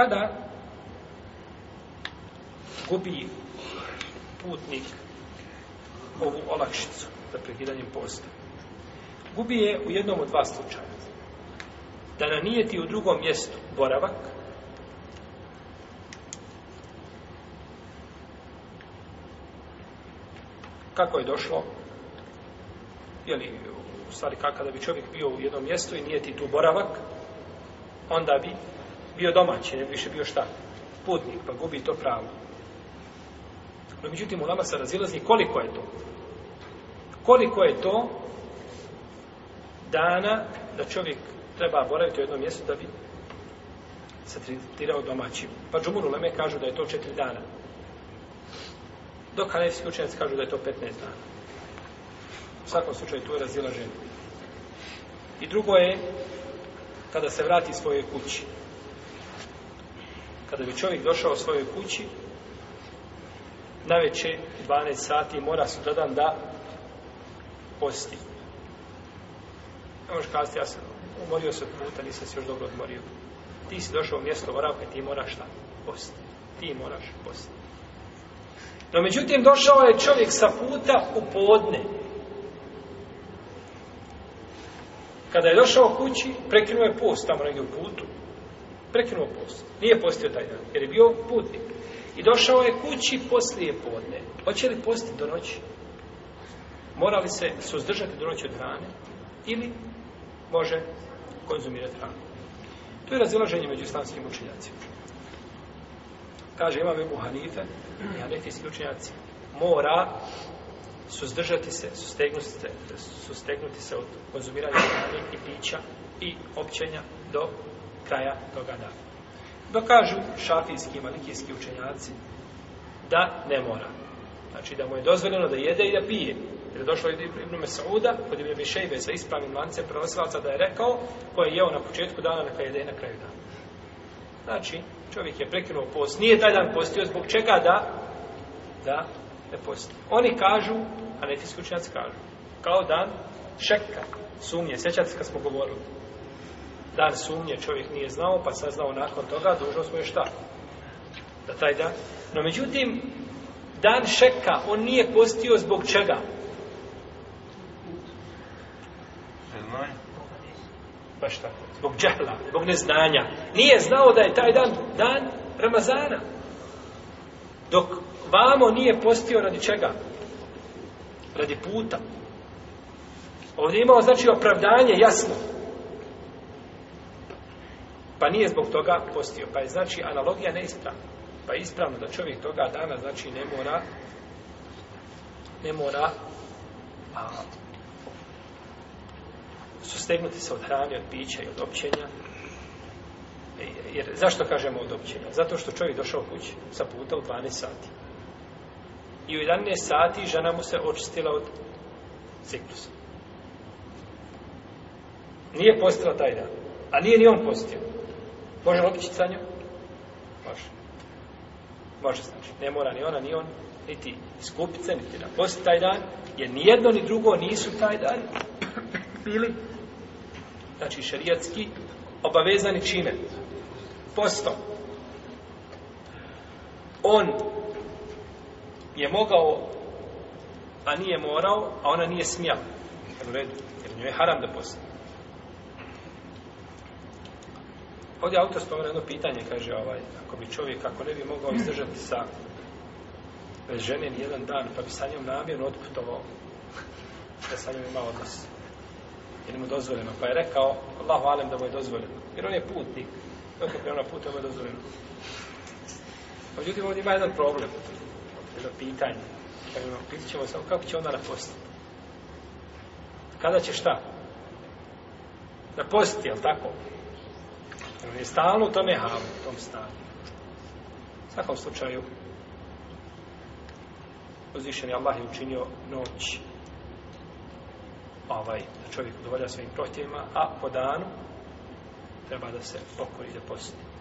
Kada gubi putnik ovu olakšicu za prekidanjem posta? Gubi je u jednom od dva slučaja. Da nanijeti u drugom mjestu boravak, kako je došlo, Je li u stvari kada bi čovjek bio u jednom mjestu i nijeti tu boravak, onda bi bio domaći, ne bi više bio šta? Putnik, pa gubi to pravo. No, međutim, u nama se razilazi koliko je to. Koliko je to dana da čovjek treba boraviti u jednom mjestu da bi se tretirao Pa Džumuru Leme kažu da je to četiri dana. Dok Hanefski učenjaci kažu da je to 15 dana. U svakom slučaju tu je razilaženje. I drugo je kada se vrati svoje kući. Kada bi čovjek došao u svojoj kući, na večer 12 sati mora sutradan da posti. Ne možeš kazati, ja sam umorio se od puta, nisam se još dobro odmorio. Ti si došao u mjesto boravka ti moraš šta? Posti. Ti moraš posti. No međutim, došao je čovjek sa puta u podne. Kada je došao kući, prekinuo je post tamo negdje u putu, Prekinuo post. Nije postio taj dan, jer je bio putnik. I došao je kući poslije podne. Hoće li postiti do noći? Mora li se suzdržati do noći od hrane? Ili može konzumirati hranu? To je razilaženje među islamskim učinjacima. Kaže, imam Ebu Hanife i Hanefijski učinjaci. Mora suzdržati se, sustegnuti se, sustegnuti se od konzumiranja hrane i pića i općenja do kraja toga dana. dokažu kažu šafijski i malikijski učenjaci da ne mora. Znači da mu je dozvoljeno da jede i da pije. Jer je došlo i Ibn Mesauda, kod Ibn Mišejbe sa ispravnim lancem prenosilaca da je rekao koje je jeo na početku dana, neka jede i na kraju dana. Znači, čovjek je prekinuo post. Nije taj dan postio, zbog čega da? Da, ne posti. Oni kažu, a neki učenjaci kažu, kao dan šeka, sumnje, sjećate kad smo govorili. Dan sumnje čovjek nije znao, pa saznao nakon toga, dužnost smo je šta? Da taj dan. No međutim, dan šeka, on nije postio zbog čega? baš pa tako, Zbog džahla, zbog neznanja. Nije znao da je taj dan dan Ramazana. Dok vamo nije postio radi čega? Radi puta. Ovdje je imao znači opravdanje jasno. Pa nije zbog toga postio. Pa je znači analogija neispravna. Pa je ispravno da čovjek toga dana znači ne mora ne mora a, sustegnuti se od hrane, od pića i od općenja. E, jer zašto kažemo od općenja? Zato što čovjek došao kući sa puta u 12 sati. I u 11 sati žena mu se očistila od ciklusa. Nije postila taj dan. A nije ni on postio. Može li sa njom? Može. Može znači. Ne mora ni ona, ni on, niti skupice niti na posti taj dan, jer ni jedno ni drugo nisu taj dan bili, znači šerijatski, obavezani čime? Postom. On je mogao, a nije morao, a ona nije smjela. Jer u redu, jer njoj je haram da posti. Ovdje je autor spomenuo jedno pitanje, kaže ovaj, ako bi čovjek, ako ne bi mogao izdržati sa bez žene jedan dan, pa bi sa njom namjerno otputovao, da sa njom imao odnos. Jer mu dozvoljeno. Pa je rekao, Allahu alem da mu je dozvoljeno. Jer on je putnik. Dok je na putu, mu je dozvoljeno. Pa međutim, ovdje ima jedan problem, jedno pitanje. pitit ćemo samo kako će ona napostiti. Kada će šta? Napostiti, jel tako? Jer on je stalno u tome halu, u tom stanju. U svakom slučaju, uzvišen je Allah je učinio noć ovaj, da čovjek udovolja svojim prohtjevima, a po danu treba da se pokori da posti.